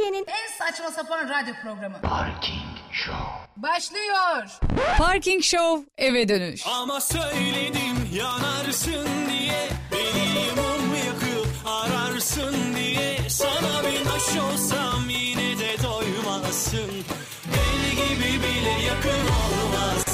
Türkiye'nin En saçma sapan radyo programı. Parking Show. Başlıyor. Parking Show eve dönüş. Ama söyledim yanarsın diye Beni mum yakıp ararsın diye Sana bir taş olsam yine de doymazsın El gibi bile yakın olmazsın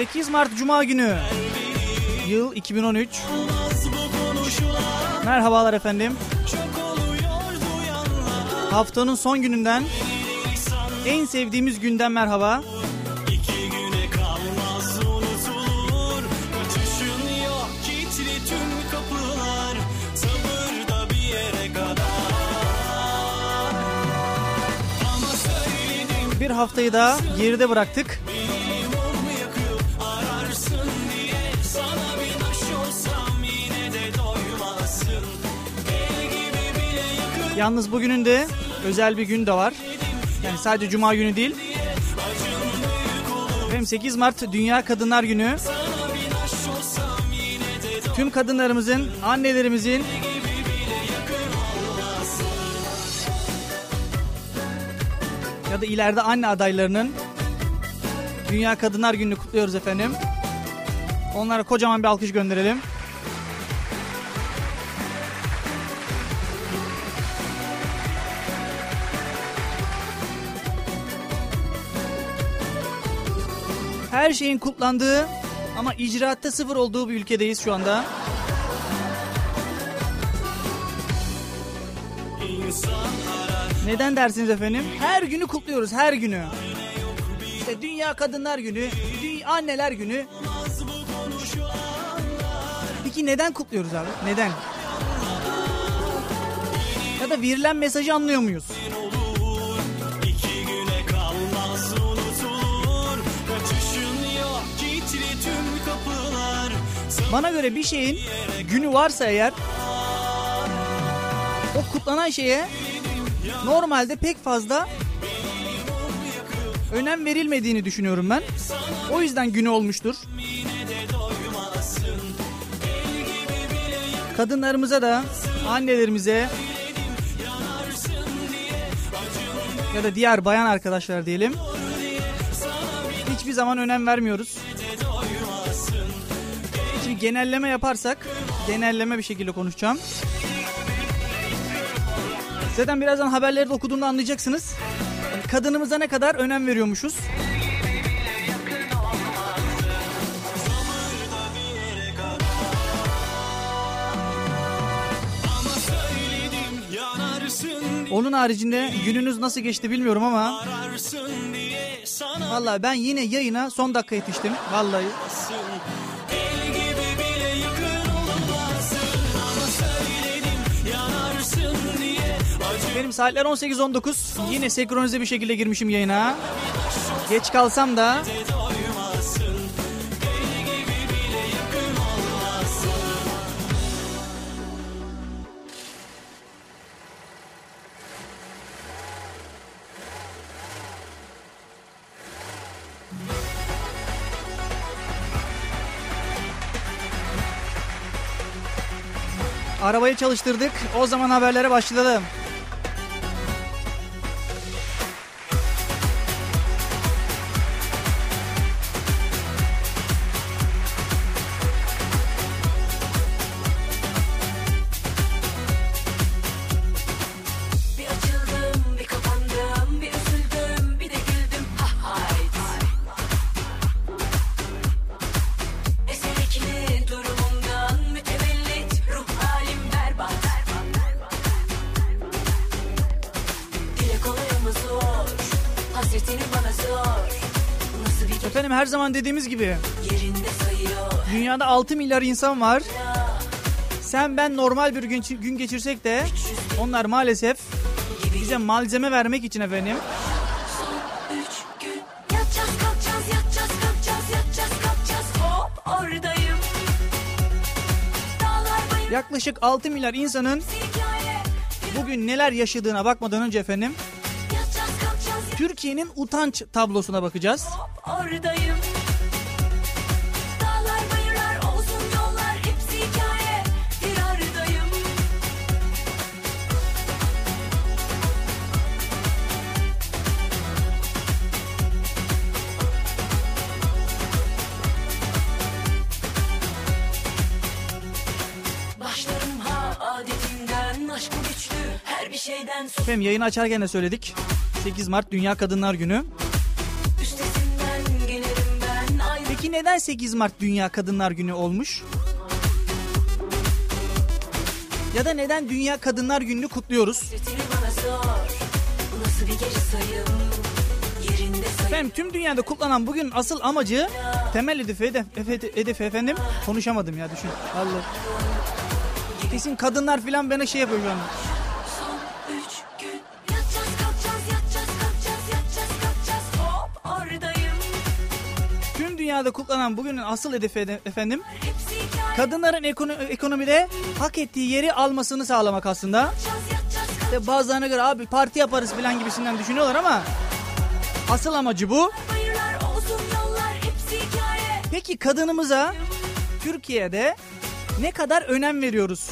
8 Mart Cuma günü. Yıl 2013. olmaz bu konuşulan Merhabalar efendim. Haftanın son gününden en sevdiğimiz günden merhaba. Bir haftayı da geride bıraktık. Yalnız bugünün de özel bir gün de var. Yani sadece Cuma günü değil. Hem 8 Mart Dünya Kadınlar Günü. Tüm kadınlarımızın, annelerimizin ya da ileride anne adaylarının Dünya Kadınlar Günü'nü kutluyoruz efendim. Onlara kocaman bir alkış gönderelim. Her şeyin kutlandığı ama icraatta sıfır olduğu bir ülkedeyiz şu anda. Neden dersiniz efendim? Her günü kutluyoruz, her günü. İşte Dünya Kadınlar Günü, Anneler Günü. Peki neden kutluyoruz abi? Neden? Ya da verilen mesajı anlıyor muyuz? Bana göre bir şeyin günü varsa eğer o kutlanan şeye normalde pek fazla önem verilmediğini düşünüyorum ben. O yüzden günü olmuştur. Kadınlarımıza da annelerimize ya da diğer bayan arkadaşlar diyelim hiçbir zaman önem vermiyoruz. Genelleme yaparsak genelleme bir şekilde konuşacağım. Zaten birazdan haberleri de okuduğumda anlayacaksınız. Kadınımıza ne kadar önem veriyormuşuz. Onun haricinde gününüz nasıl geçti bilmiyorum ama vallahi ben yine yayına son dakika yetiştim. Vallahi saatler 18.19. Yine senkronize bir şekilde girmişim yayına. Geç kalsam da arabayı çalıştırdık. O zaman haberlere başlayalım. Zaman dediğimiz gibi. Dünyada 6 milyar insan var. Sen ben normal bir gün, gün geçirsek de onlar maalesef bize malzeme vermek için efendim. Yaklaşık 6 milyar insanın bugün neler yaşadığına bakmadan önce efendim Türkiye'nin utanç tablosuna bakacağız. hop oradayım Efendim yayını açarken de söyledik. 8 Mart Dünya Kadınlar Günü. Peki neden 8 Mart Dünya Kadınlar Günü olmuş? Ya da neden Dünya Kadınlar Günü'nü kutluyoruz? Efendim tüm dünyada kutlanan bugün asıl amacı temel hedefi, hedef, hedef, efendim konuşamadım ya düşün. Vallahi. Kesin kadınlar filan bana şey yapıyor şu an. Dünyada kutlanan bugünün asıl hedefi hedef- efendim kadınların ekono- ekonomide hak ettiği yeri almasını sağlamak aslında. İşte bazılarına göre abi parti yaparız falan gibisinden düşünüyorlar ama asıl amacı bu. Peki kadınımıza Türkiye'de ne kadar önem veriyoruz?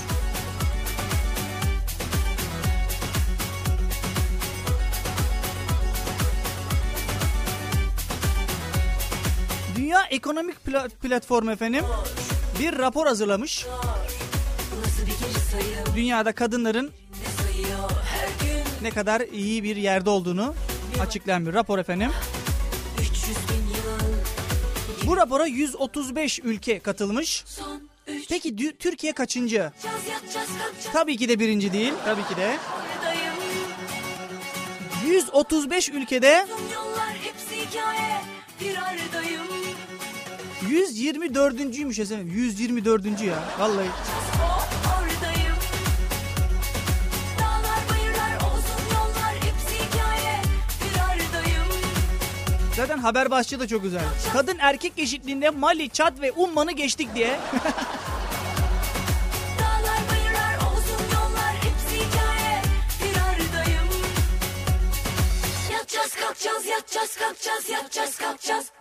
Ekonomik Pla- Platformu efendim bir rapor hazırlamış. Dünyada kadınların Ne kadar iyi bir yerde olduğunu açıklayan bir rapor efendim. 300 bin yıl Bu rapora 135 ülke katılmış. Peki Türkiye kaçıncı? Tabii ki de birinci değil. Tabii ki de. Oradayım 135 ülkede Bir aradayım 124.'üymüş efendim. 124. ya. Vallahi. Zaten haber başlığı da çok güzel. Kadın erkek eşitliğinde Mali, Çad ve Umman'ı geçtik diye. Yatacağız kalkacağız yatacağız kalkacağız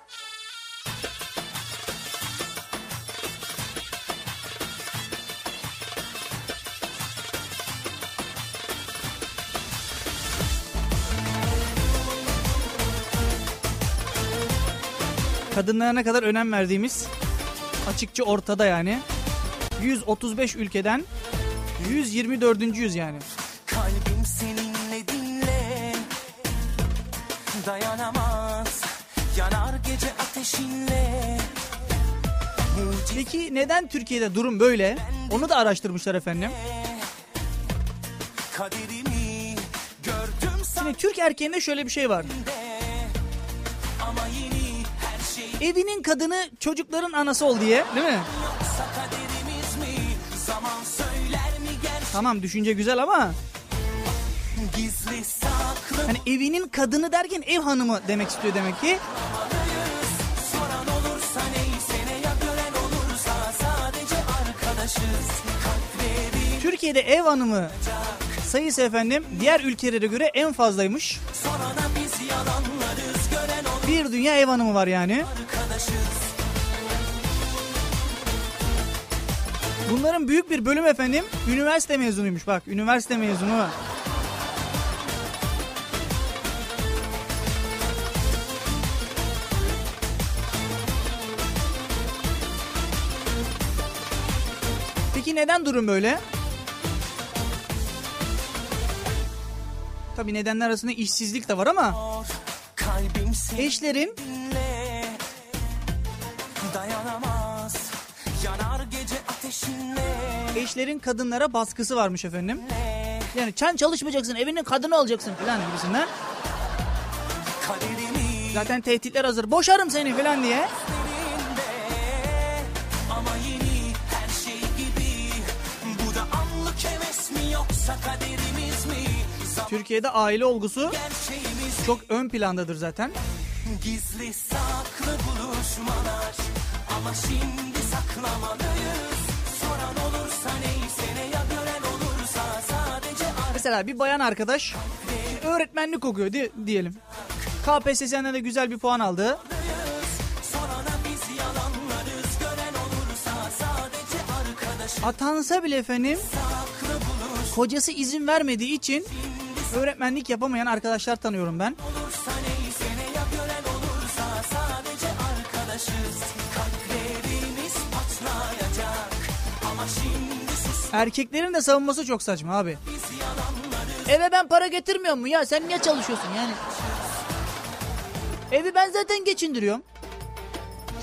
Kadınlara ne kadar önem verdiğimiz açıkça ortada yani. 135 ülkeden 124. yüz yani. Kalbim seninle dinle Dayanamaz Yanar gece ateşinle Peki neden Türkiye'de durum böyle? Onu da araştırmışlar efendim. kaderimi Gördüm Şimdi Türk erkeğinde şöyle bir şey var. Evinin kadını çocukların anası ol diye değil mi? Tamam düşünce güzel ama hani evinin kadını derken ev hanımı demek istiyor demek ki. Türkiye'de ev hanımı sayısı efendim diğer ülkelere göre en fazlaymış. Bir dünya ev hanımı var yani. Bunların büyük bir bölüm efendim üniversite mezunuymuş bak üniversite mezunu. Peki neden durum böyle? Tabii nedenler arasında işsizlik de var ama eşlerin eşlerin kadınlara baskısı varmış efendim. Yani sen çalışmayacaksın evinin kadını olacaksın falan gibisinden. Zaten tehditler hazır. Boşarım seni falan diye. elinde Ama yeni her şey gibi yoksa kaderimiz mi? Zaman Türkiye'de aile olgusu çok ön plandadır zaten. Gizli saklı buluşmalar Ama şimdi saklamalıyız Mesela bir bayan arkadaş öğretmenlik okuyor di- diyelim. KPSS'den de güzel bir puan aldı. Atansa bile efendim kocası izin vermediği için öğretmenlik yapamayan arkadaşlar tanıyorum ben. Erkeklerin de savunması çok saçma abi. Eve ben para getirmiyor mu ya sen niye çalışıyorsun yani? Evi ben zaten geçindiriyorum.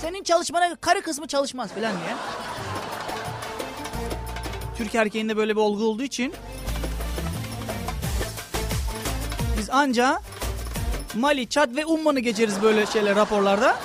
Senin çalışmana karı kısmı çalışmaz falan diye. Türk erkeğinde böyle bir olgu olduğu için biz anca Mali, Çat ve Umman'ı geçeriz böyle şeyler raporlarda.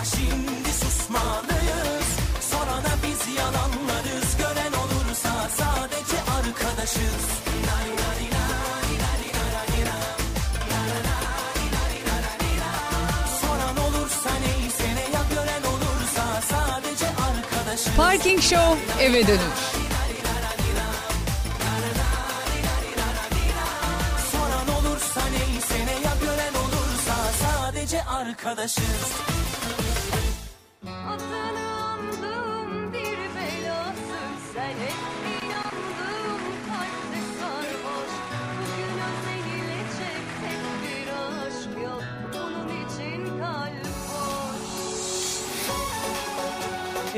Ama şimdi susmalıyız. Sorana biz yalanlarız. Gören olursa sadece arkadaşız. Lay lay lay lay lay lay Soran olursa neyse ne ya gören olursa sadece arkadaşım Parking Show eve dönüş. Soran olursa neyse ne ya gören olursa sadece arkadaşız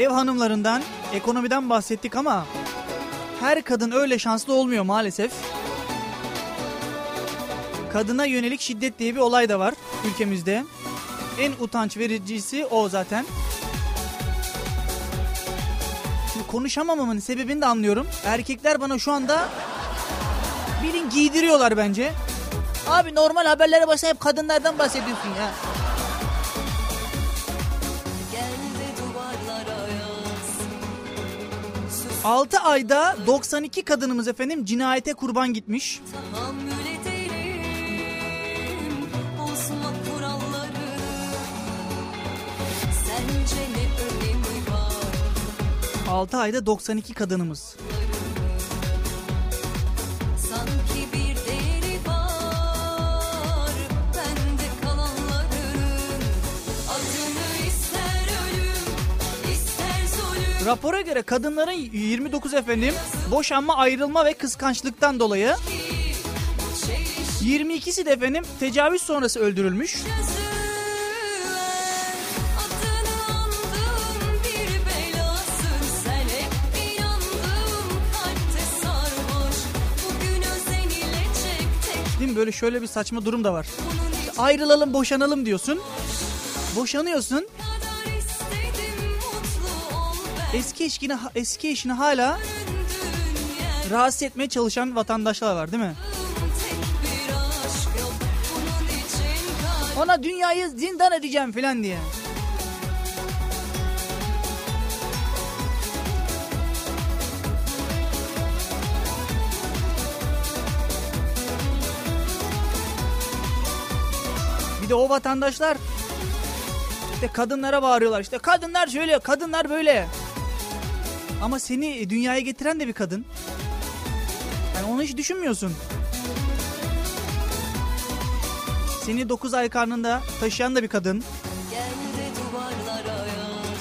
Ev hanımlarından, ekonomiden bahsettik ama her kadın öyle şanslı olmuyor maalesef. Kadına yönelik şiddet diye bir olay da var ülkemizde. En utanç vericisi o zaten. Şimdi konuşamamamın sebebini de anlıyorum. Erkekler bana şu anda bilin giydiriyorlar bence. Abi normal haberlere başla hep kadınlardan bahsediyorsun ya. 6 ayda 92 kadınımız efendim cinayete kurban gitmiş. Sence ne önemi var 6 ayda 92 kadınımız. Rapora göre kadınların 29 efendim boşanma, ayrılma ve kıskançlıktan dolayı Çeliş 22'si de efendim tecavüz sonrası öldürülmüş. Değil? Böyle şöyle bir saçma durum da var. için Ayrılalım, boşanalım diyorsun. Boşanıyorsun. Eski eşini eski eşini hala rahatsız etmeye çalışan vatandaşlar var değil mi? Ona dünyayı zindan edeceğim falan diye. Bir de o vatandaşlar işte kadınlara bağırıyorlar işte kadınlar şöyle kadınlar böyle. Ama seni dünyaya getiren de bir kadın. Yani onu hiç düşünmüyorsun. Seni 9 ay karnında taşıyan da bir kadın.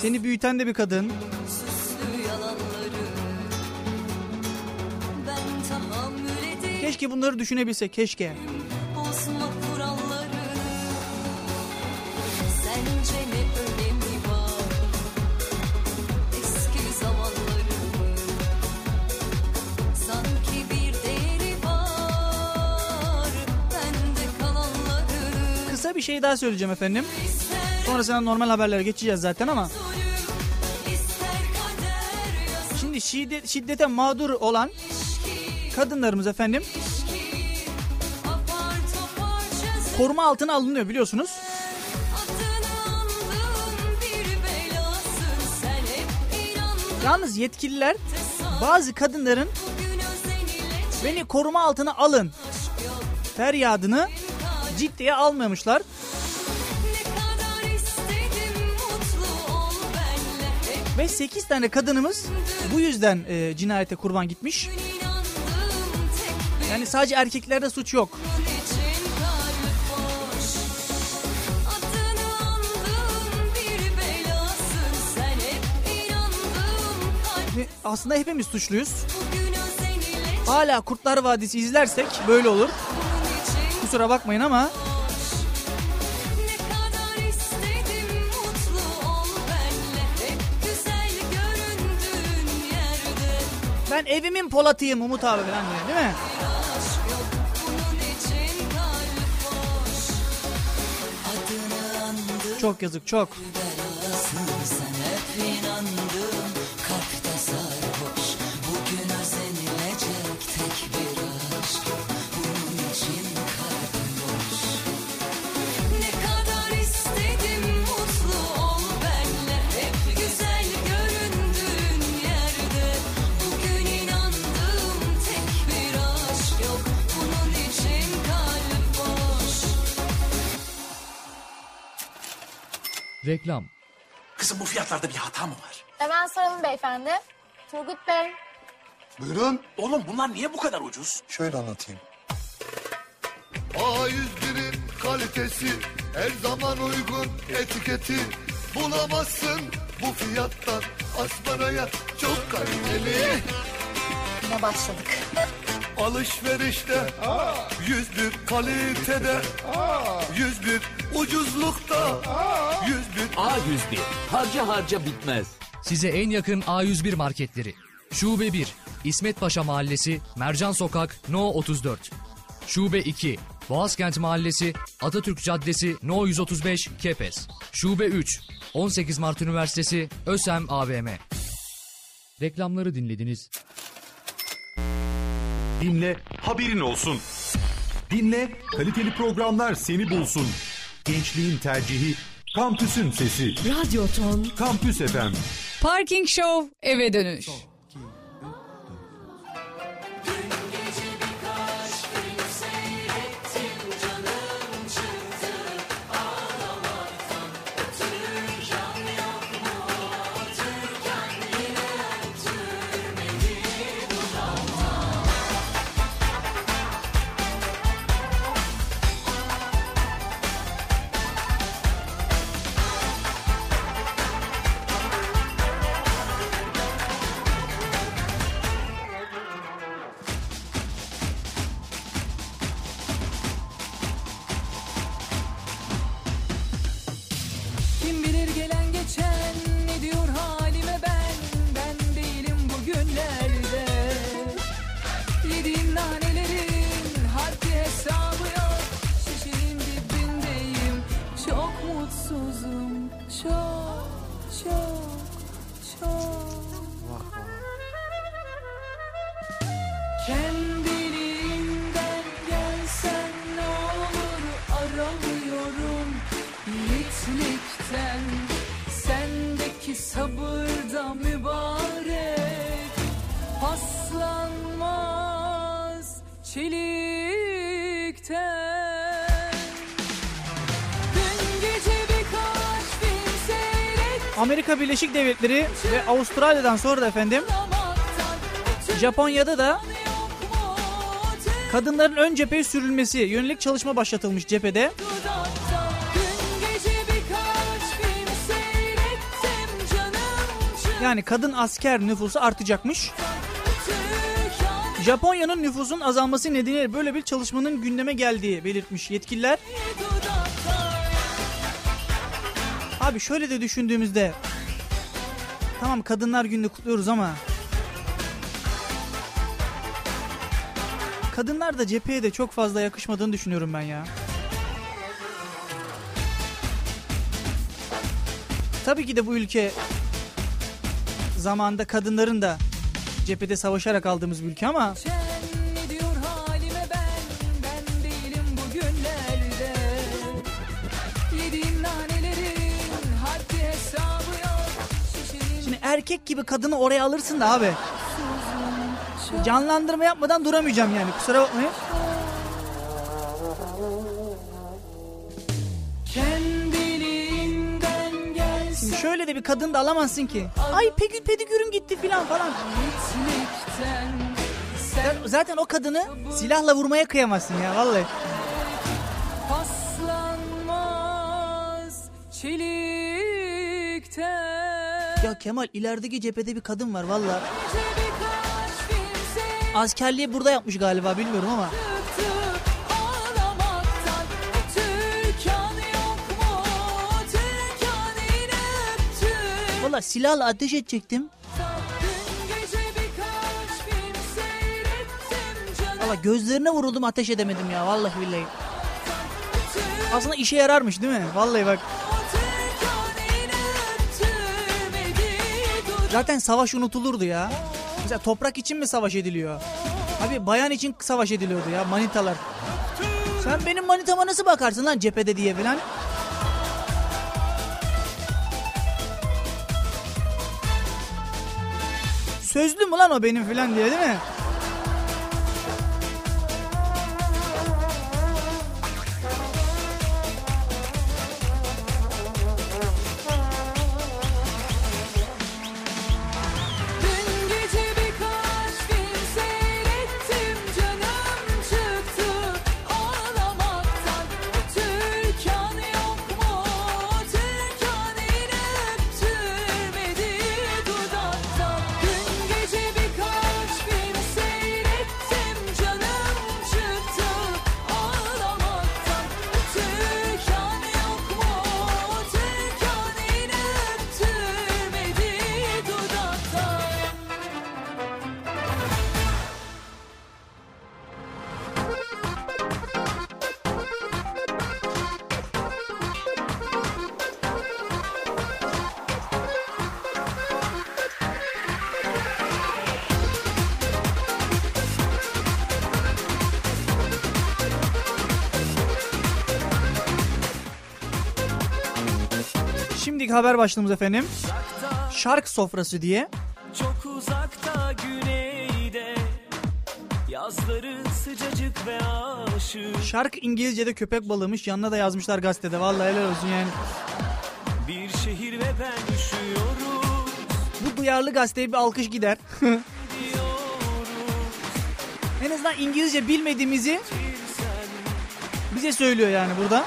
Seni büyüten de bir kadın. Keşke bunları düşünebilsek keşke. Bir şey daha söyleyeceğim efendim. Sonrasında normal haberlere geçeceğiz zaten ama. Şimdi şiddet, şiddete mağdur olan kadınlarımız efendim koruma altına alınıyor biliyorsunuz. Yalnız yetkililer bazı kadınların beni koruma altına alın feryadını ciddiye almamışlar. 5-8 tane kadınımız bu yüzden e, cinayete kurban gitmiş. Yani sadece erkeklerde suç yok. Aslında hepimiz suçluyuz. Hala Kurtlar Vadisi izlersek böyle olur. Kusura bakmayın ama ben evimin Polat'ıyım Umut abi falan diyor değil mi? Çok yazık çok. Sen Reklam Kızım bu fiyatlarda bir hata mı var? Hemen soralım beyefendi. Turgut Bey. Buyurun. Oğlum bunlar niye bu kadar ucuz? Şöyle anlatayım. A101'in kalitesi her zaman uygun etiketi bulamazsın bu fiyattan asparaya çok kaliteli. Yine başladık. Alışverişte yüz bir kalitede yüz bir ucuzlukta yüz bir A101 harca harca bitmez. size en yakın A101 marketleri. Şube 1 İsmet Paşa Mahallesi Mercan Sokak No 34. Şube 2 Boğazkent Mahallesi Atatürk Caddesi No 135 Kepez. Şube 3 18 Mart Üniversitesi Ösem AVM. Reklamları dinlediniz. Dinle, haberin olsun. Dinle, kaliteli programlar seni bulsun. Gençliğin tercihi, kampüsün sesi. Radyo Ton Kampüs FM. Parking Show eve dönüş. Kim bilir gelen Amerika Birleşik Devletleri ve Avustralya'dan sonra da efendim Japonya'da da kadınların ön cepheye sürülmesi yönelik çalışma başlatılmış cephede. Yani kadın asker nüfusu artacakmış. Japonya'nın nüfusun azalması nedeniyle böyle bir çalışmanın gündeme geldiği belirtmiş yetkililer. Abi şöyle de düşündüğümüzde tamam kadınlar gününü kutluyoruz ama kadınlar da cepheye de çok fazla yakışmadığını düşünüyorum ben ya. Tabii ki de bu ülke zamanda kadınların da cephede savaşarak aldığımız bir ülke ama erkek gibi kadını oraya alırsın da abi. Canlandırma yapmadan duramayacağım yani kusura bakmayın. Şimdi şöyle de bir kadın da alamazsın ki. Ay pedi pedikürüm gitti filan falan. Sen Zaten o kadını silahla vurmaya kıyamazsın ya vallahi. paslanmaz Çelikten Ya Kemal ilerideki cephede bir kadın var film Askerliği burada yapmış galiba bilmiyorum ama. Valla silahla ateş edecektim. Valla gözlerine vuruldum ateş edemedim ya vallahi billahi. Aslında işe yararmış değil mi? Vallahi bak. Zaten savaş unutulurdu ya. Mesela toprak için mi savaş ediliyor? Abi bayan için savaş ediliyordu ya manitalar. Sen benim manitama nasıl bakarsın lan cephede diye falan. Sözlü mü lan o benim falan diye değil mi? Şimdiki haber başlığımız efendim. Şark sofrası diye. Çok uzakta güneyde Yazları sıcacık ve aşık Şark İngilizce'de köpek balığımış. Yanına da yazmışlar gazetede. Vallahi helal olsun yani. Bir şehir ve ben üşüyorum Bu duyarlı gazeteye bir alkış gider. en azından İngilizce bilmediğimizi bize söylüyor yani burada.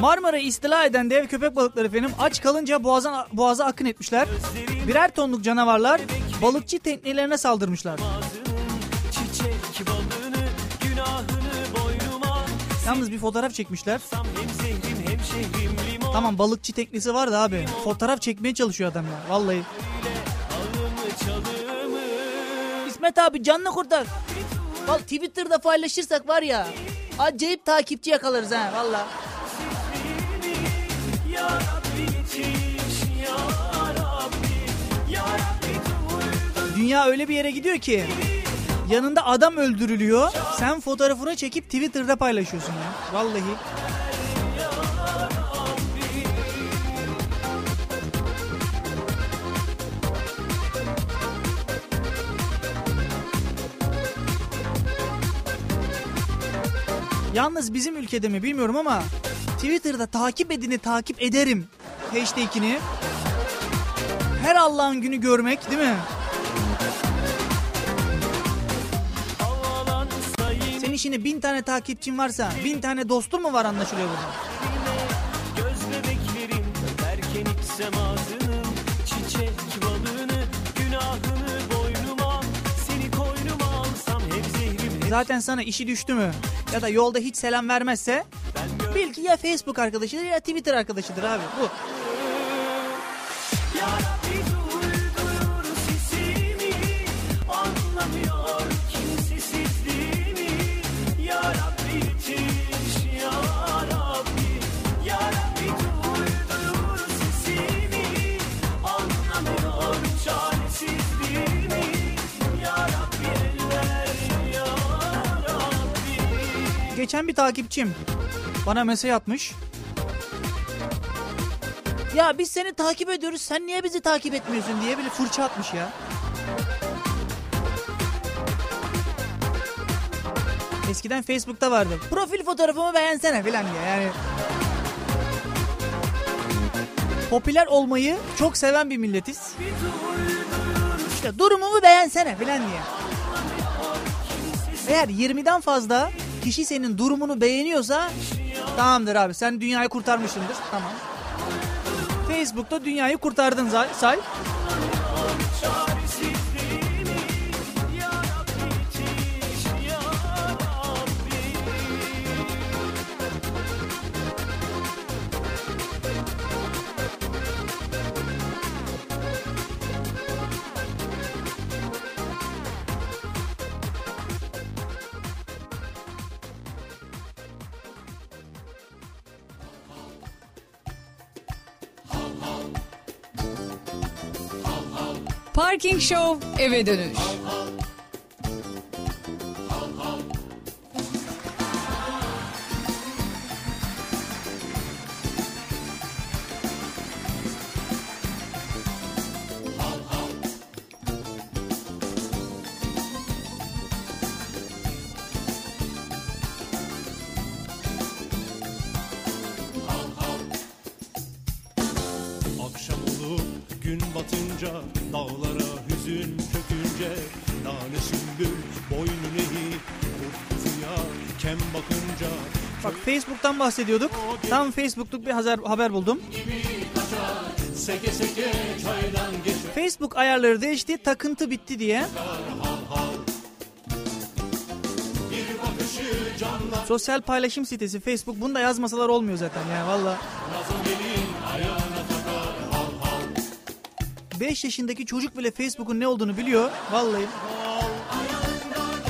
Marmara istila eden dev köpek balıkları efendim aç kalınca boğaza, boğaza akın etmişler. Birer tonluk canavarlar balıkçı teknelerine saldırmışlar. Yalnız bir fotoğraf çekmişler. Tamam balıkçı teknesi var da abi. Fotoğraf çekmeye çalışıyor adam ya. Vallahi. İsmet abi canını kurtar. Bak Twitter'da paylaşırsak var ya. Acayip takipçi yakalarız ha valla. Dünya öyle bir yere gidiyor ki. Yanında adam öldürülüyor. Sen fotoğrafını çekip Twitter'da paylaşıyorsun ya. Vallahi. Yalnız bizim ülkede mi bilmiyorum ama Twitter'da takip edini takip ederim hashtag'ini her Allah'ın günü görmek değil mi? Senin şimdi bin tane takipçin varsa bin tane dostun mu var anlaşılıyor burada? Göz bebeklerim öperken ilk semazının Çiçek balını günahını boynuma Seni koynuma alsam hem zehrim hem Zaten sana işi düştü mü? Ya da yolda hiç selam vermezse bil ki ya Facebook arkadaşıdır ya Twitter arkadaşıdır abi bu. Ya geçen bir takipçim bana mesaj atmış. Ya biz seni takip ediyoruz sen niye bizi takip etmiyorsun diye bile fırça atmış ya. Eskiden Facebook'ta vardı. Profil fotoğrafımı beğensene filan diye yani. Popüler olmayı çok seven bir milletiz. İşte durumumu beğensene filan diye. Eğer 20'den fazla kişi senin durumunu beğeniyorsa tamamdır abi sen dünyayı kurtarmışsındır. Tamam. Facebook'ta dünyayı kurtardın say. Parking Show eve dönüş. Facebook'tan bahsediyorduk. Tam Facebook'luk bir haber, buldum. Facebook ayarları değişti, takıntı bitti diye. Sosyal paylaşım sitesi Facebook. Bunu da yazmasalar olmuyor zaten yani valla. Nazım gelin ayağına takar hal hal 5 yaşındaki çocuk bile Facebook'un ne olduğunu biliyor. Vallahi.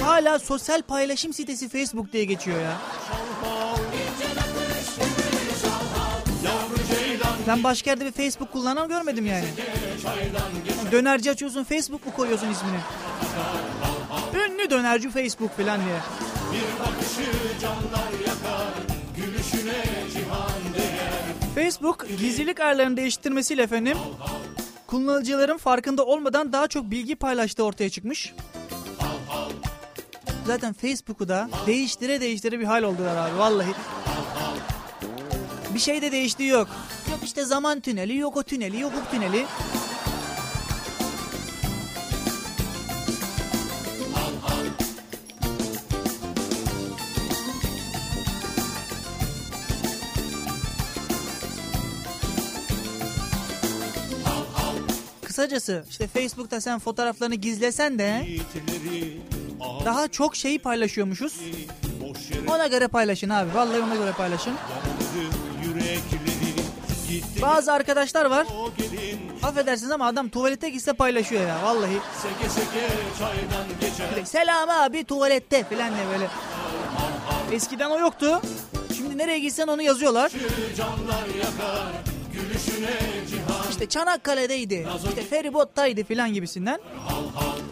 Hala sosyal paylaşım sitesi Facebook diye geçiyor ya. Ben başka yerde bir Facebook kullanan görmedim yani. Dönerci açıyorsun Facebook mu koyuyorsun ismini? Ünlü dönerci Facebook falan diye. Bir bakışı canlar yakar Gülüşüne cihan değer Facebook gizlilik ayarlarını değiştirmesiyle efendim kullanıcıların farkında olmadan daha çok bilgi paylaştığı ortaya çıkmış. Zaten Facebook'u da değiştire değiştire bir hal oldular abi vallahi. Bir şey de değiştiği yok. Yok işte zaman tüneli, yok o tüneli, yok bu tüneli. Kısacası işte Facebook'ta sen fotoğraflarını gizlesen de ah daha çok şeyi paylaşıyormuşuz. Ona göre paylaşın abi. Vallahi ona göre paylaşın. Bazı arkadaşlar var. Affedersiniz ama adam tuvalete gitse paylaşıyor ya vallahi. Seke seke çaydan geçer Selam abi tuvalette falan diye böyle. Eskiden o yoktu. Şimdi nereye gitsen onu yazıyorlar. İşte Çanakkale'deydi. işte feribottaydı falan gibisinden. Ayağında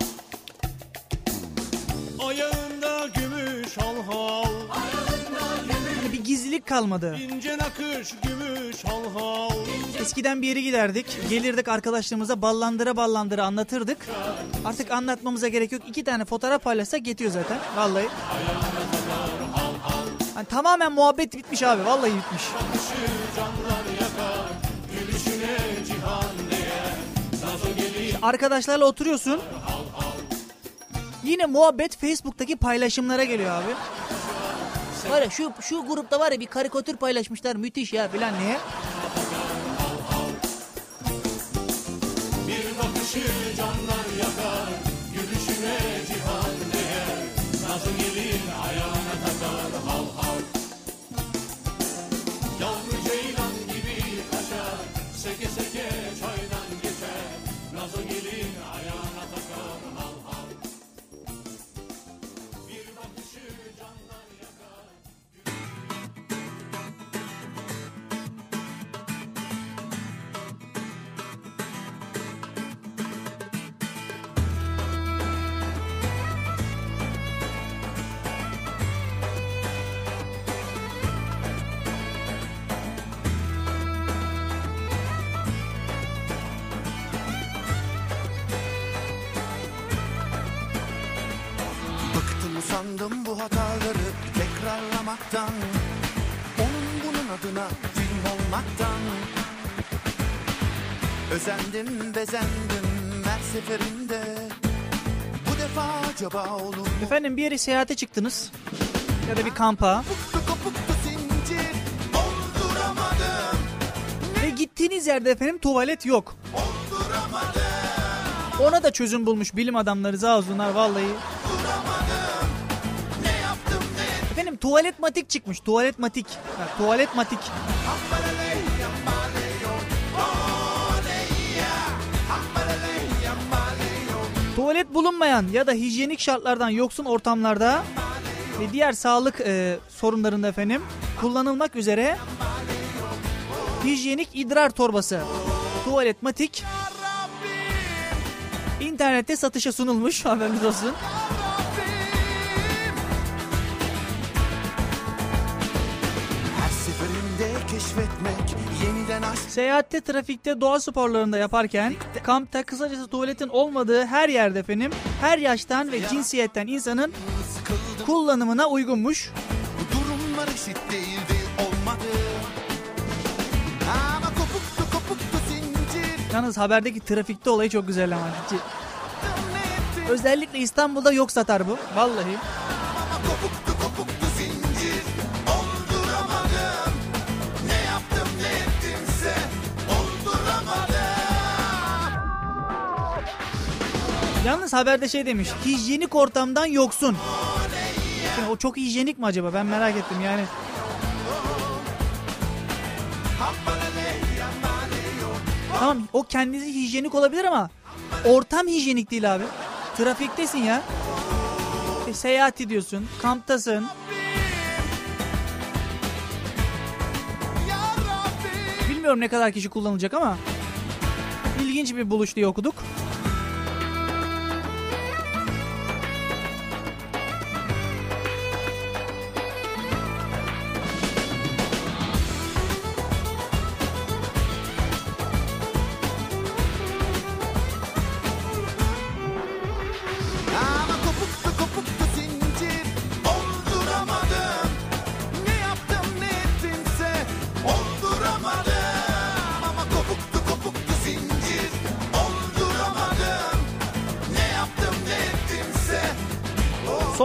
Gizlilik kalmadı. İnce nakış gümüş hal hal Eskiden bir yere giderdik. Gelirdik arkadaşlarımıza ballandıra ballandıra anlatırdık. Artık anlatmamıza gerek yok. İki tane fotoğraf paylaşsak yetiyor zaten. Vallahi. Hani tamamen muhabbet bitmiş abi. Vallahi bitmiş. Arkadaşlarla oturuyorsun. Yine muhabbet Facebook'taki paylaşımlara geliyor abi. Var ya şu şu grupta var ya bir karikatür paylaşmışlar müthiş ya filan niye? Usandım bu hataları tekrarlamaktan Onun bunun adına film olmaktan Özendim bezendim her seferinde Bu defa acaba olur mu? Efendim bir yere seyahate çıktınız. Ya da bir kampa. Zincir olduramadım Ve gittiğiniz yerde efendim tuvalet yok. Ona da çözüm bulmuş bilim adamları sağ olsunlar vallahi. Tuvalet matik çıkmış. Tuvalet matik. Ha, tuvalet matik. Tuvalet bulunmayan ya da hijyenik şartlardan yoksun ortamlarda ve diğer sağlık e, sorunlarında efendim kullanılmak üzere hijyenik idrar torbası. Tuvalet matik. İnternette satışa sunulmuş haberiniz olsun. Keşfetmek yeniden aşk Seyahatte, trafikte, doğa sporlarında yaparken kampta kısacası tuvaletin olmadığı her yerde efendim her yaştan ve cinsiyetten insanın kullanımına uygunmuş. Bu durumlar eşit değildi olmadı Ama kopuktu kopuktu zincir Yalnız haberdeki trafikte olayı çok güzel ama. Özellikle İstanbul'da yok satar bu. Vallahi. Yalnız haberde şey demiş. Hijyenik ortamdan yoksun. Şimdi o çok hijyenik mi acaba? Ben merak ettim yani. Tamam o kendisi hijyenik olabilir ama ortam hijyenik değil abi. Trafiktesin ya. E, seyahat ediyorsun. Kamptasın. Bilmiyorum ne kadar kişi kullanılacak ama ilginç bir buluş diye okuduk.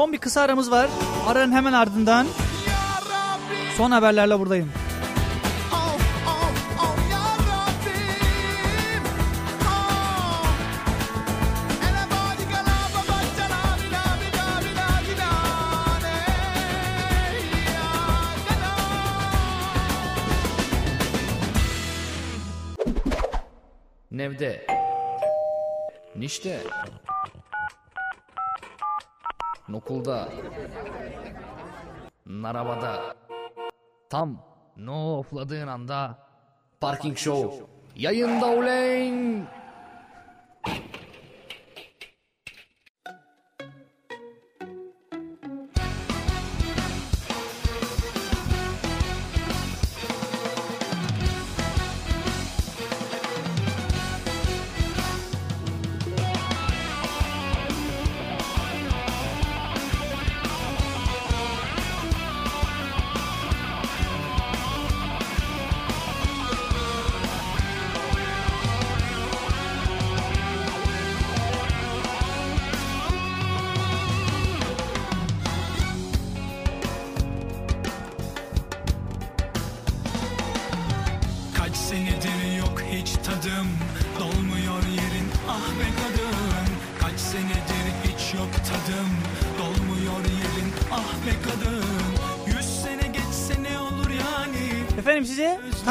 Son bir kısa aramız var. Aranın hemen ardından son haberlerle buradayım. Nokulda. Narabada. Tam no ofladığın anda Parking Show yayında uleyn.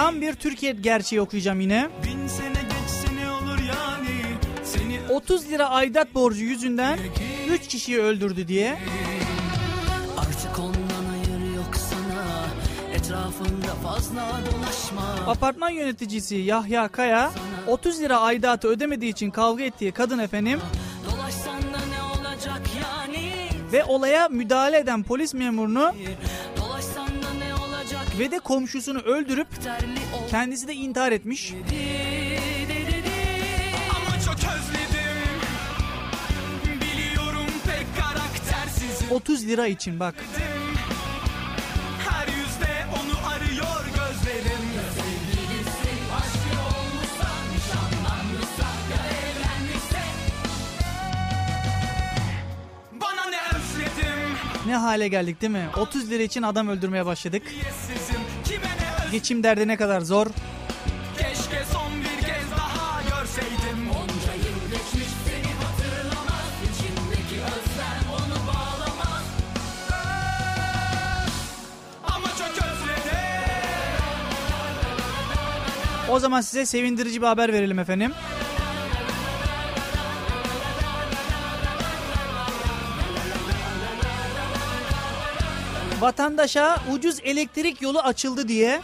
Tam bir Türkiye gerçeği okuyacağım yine. Bin sene geçse ne olur yani Seni 30 lira aidat borcu yüzünden 3 kişiyi öldürdü diye. Artık ondan hayır yok sana Etrafında fazla dolaşma Apartman yöneticisi Yahya Kaya 30 lira aidatı ödemediği için kavga ettiği kadın efendim Dolaşsan da ne olacak yani ve olaya müdahale eden polis memurunu ve de komşusunu öldürüp kendisi de intihar etmiş. Özledim Biliyorum pek karaktersizim 30 lira için bak. Ne hale geldik değil mi? 30 lira için adam öldürmeye başladık. Geçim derdi ne kadar zor. Keşke son bir kez daha görseydim Onca yıl geçmiş seni hatırlamaz İçimdeki özlem onu bağlamaz Ama çok özledim O zaman size sevindirici bir haber verelim efendim. Vatandaşa ucuz elektrik yolu açıldı diye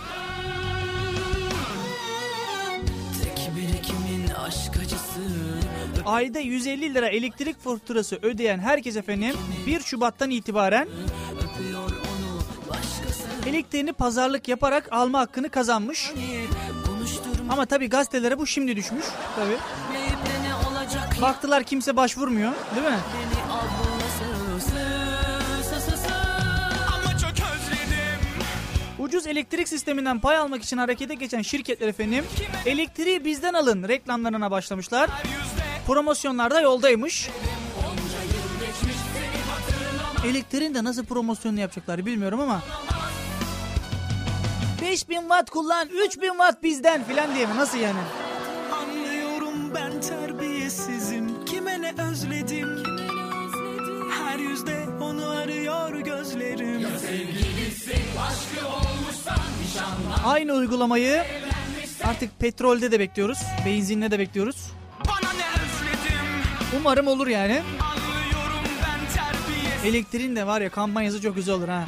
ayda 150 lira elektrik faturası ödeyen herkes efendim 1 Şubat'tan itibaren elektriğini pazarlık yaparak alma hakkını kazanmış. Konuşturma Ama tabi gazetelere bu şimdi düşmüş. Tabi. Baktılar kimse başvurmuyor değil mi? Ucuz elektrik sisteminden pay almak için harekete geçen şirketler efendim elektriği bizden alın reklamlarına başlamışlar. Promosyonlarda yoldaymış. Elektriğin de nasıl promosyonunu yapacaklar bilmiyorum ama 5000 watt kullan 3000 watt bizden filan diye mi nasıl yani? Anlıyorum ben terbiyesizim Aynı uygulamayı artık petrolde de bekliyoruz. Benzinle de bekliyoruz. Umarım olur yani. Elektriğin de var ya kampanyası çok güzel olur ha.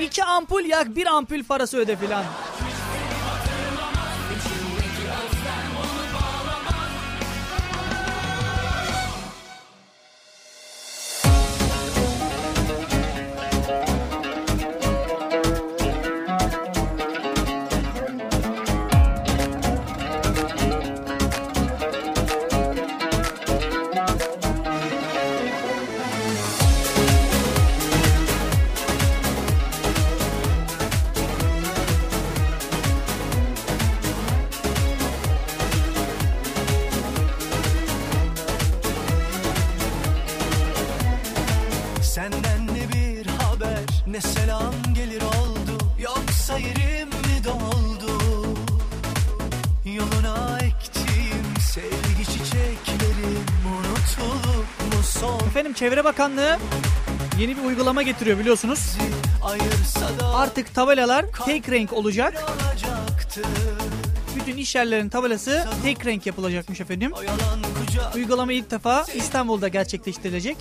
İki ampul yak bir ampul parası öde filan. Efendim Çevre Bakanlığı yeni bir uygulama getiriyor biliyorsunuz. Artık tabelalar tek renk olacak. Bütün iş yerlerinin tabelası tek renk yapılacakmış efendim. Uygulama ilk defa İstanbul'da gerçekleştirilecek.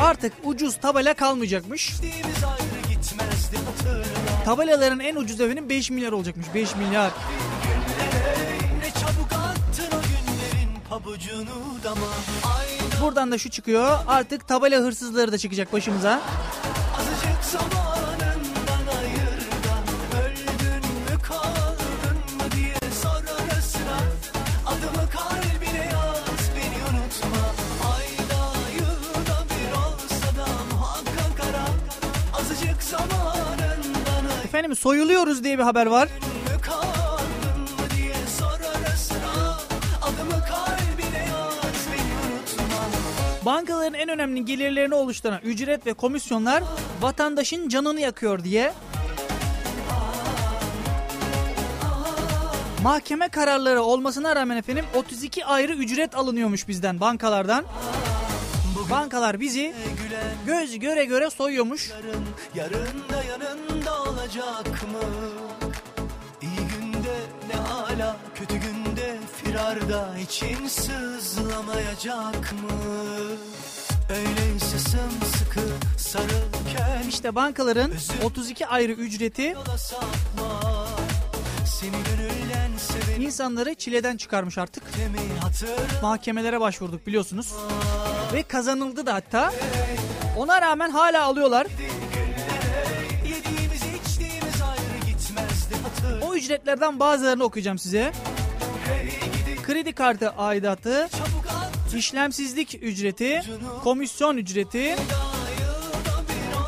Artık ucuz tabela kalmayacakmış. Tabelaların en ucuz efendim 5 milyar olacakmış. 5 milyar. Buradan da şu çıkıyor. Artık tabela hırsızları da çıkacak başımıza. azıcık zamanından ayır da Öldün mü Bankaların en önemli gelirlerini oluşturan ücret ve komisyonlar vatandaşın canını yakıyor diye mahkeme kararları olmasına rağmen efendim 32 ayrı ücret alınıyormuş bizden bankalardan. Bankalar bizi göz göre göre soyuyormuş. yarın da yanında olacak mı? İyi günde ne hala kötü günde firarda için sızlamayacak mı? Öyleyse sımsıkı sarılken İşte bankaların 32 ayrı ücreti insanları çileden çıkarmış artık. Mahkemelere başvurduk biliyorsunuz. Ve kazanıldı da hatta. Ona rağmen hala alıyorlar. O ücretlerden bazılarını okuyacağım size. Kredi kartı aidatı, işlemsizlik ücreti, komisyon ücreti,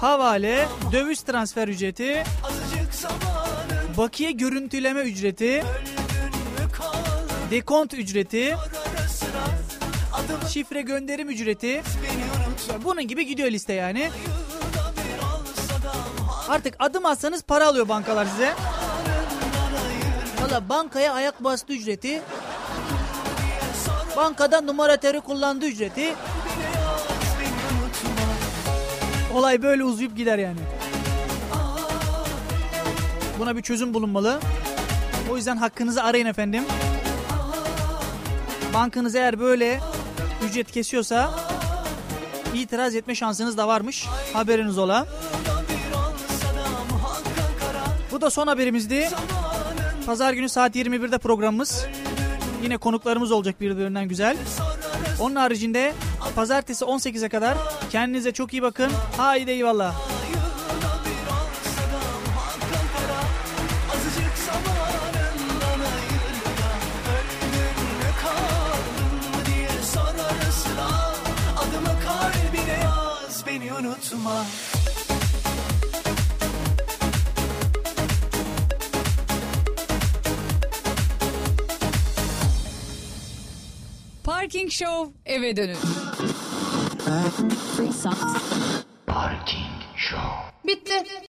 havale, döviz transfer ücreti, bakiye görüntüleme ücreti, dekont ücreti, şifre gönderim ücreti. Bunun gibi gidiyor liste yani. Artık adım atsanız para alıyor bankalar size. Valla bankaya ayak bastı ücreti. Bankada numara teri kullandı ücreti. Olay böyle uzayıp gider yani. Buna bir çözüm bulunmalı. O yüzden hakkınızı arayın efendim. Bankanız eğer böyle ücret kesiyorsa itiraz etme şansınız da varmış. Haberiniz ola. Bu da son haberimizdi. Pazar günü saat 21'de programımız. Yine konuklarımız olacak birbirinden güzel. Onun haricinde pazartesi 18'e kadar kendinize çok iyi bakın. Haydi eyvallah. Azıcık kalbine yaz beni unutma Parking Show eve. Bitti.